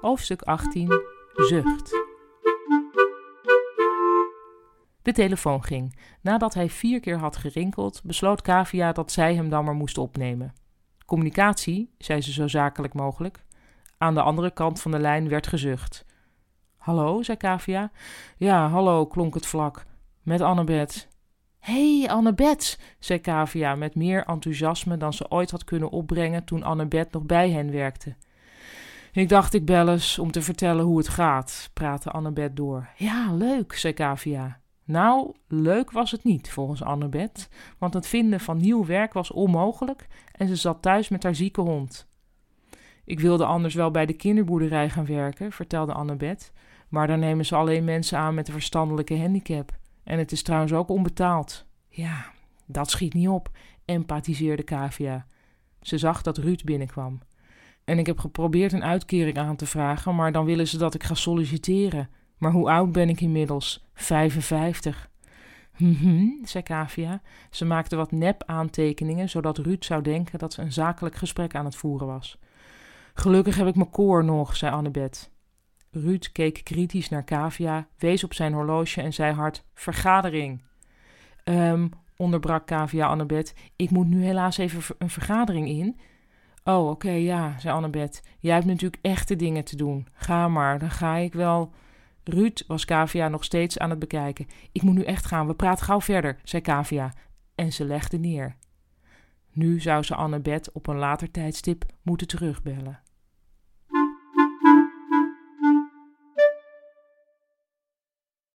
Hoofdstuk 18 Zucht. De telefoon ging. Nadat hij vier keer had gerinkeld, besloot Kavia dat zij hem dan maar moest opnemen. Communicatie, zei ze zo zakelijk mogelijk. Aan de andere kant van de lijn werd gezucht. Hallo, zei Kavia. Ja, hallo, klonk het vlak. Met Annabeth. Hé, hey, Annabeth, zei Kavia met meer enthousiasme dan ze ooit had kunnen opbrengen toen Annabeth nog bij hen werkte. Ik dacht ik bel eens om te vertellen hoe het gaat, praatte Annabeth door. Ja, leuk, zei Kavia. Nou, leuk was het niet, volgens Annabeth, want het vinden van nieuw werk was onmogelijk en ze zat thuis met haar zieke hond. Ik wilde anders wel bij de kinderboerderij gaan werken, vertelde Annabeth, maar daar nemen ze alleen mensen aan met een verstandelijke handicap. En het is trouwens ook onbetaald. Ja, dat schiet niet op, empathiseerde Kavia. Ze zag dat Ruud binnenkwam. En ik heb geprobeerd een uitkering aan te vragen, maar dan willen ze dat ik ga solliciteren. Maar hoe oud ben ik inmiddels? 55. Hm, zei Kavia. Ze maakte wat nep-aantekeningen, zodat Ruud zou denken dat ze een zakelijk gesprek aan het voeren was. Gelukkig heb ik mijn koor nog, zei Annabeth. Ruud keek kritisch naar Kavia, wees op zijn horloge en zei hard: Vergadering. Um, onderbrak Kavia Annabeth. Ik moet nu helaas even een vergadering in. Oh, oké, ja, zei Annabeth. Jij hebt natuurlijk echte dingen te doen. Ga maar, dan ga ik wel. Ruud was Kavia nog steeds aan het bekijken. Ik moet nu echt gaan, we praten gauw verder, zei Kavia. En ze legde neer. Nu zou ze Annabeth op een later tijdstip moeten terugbellen.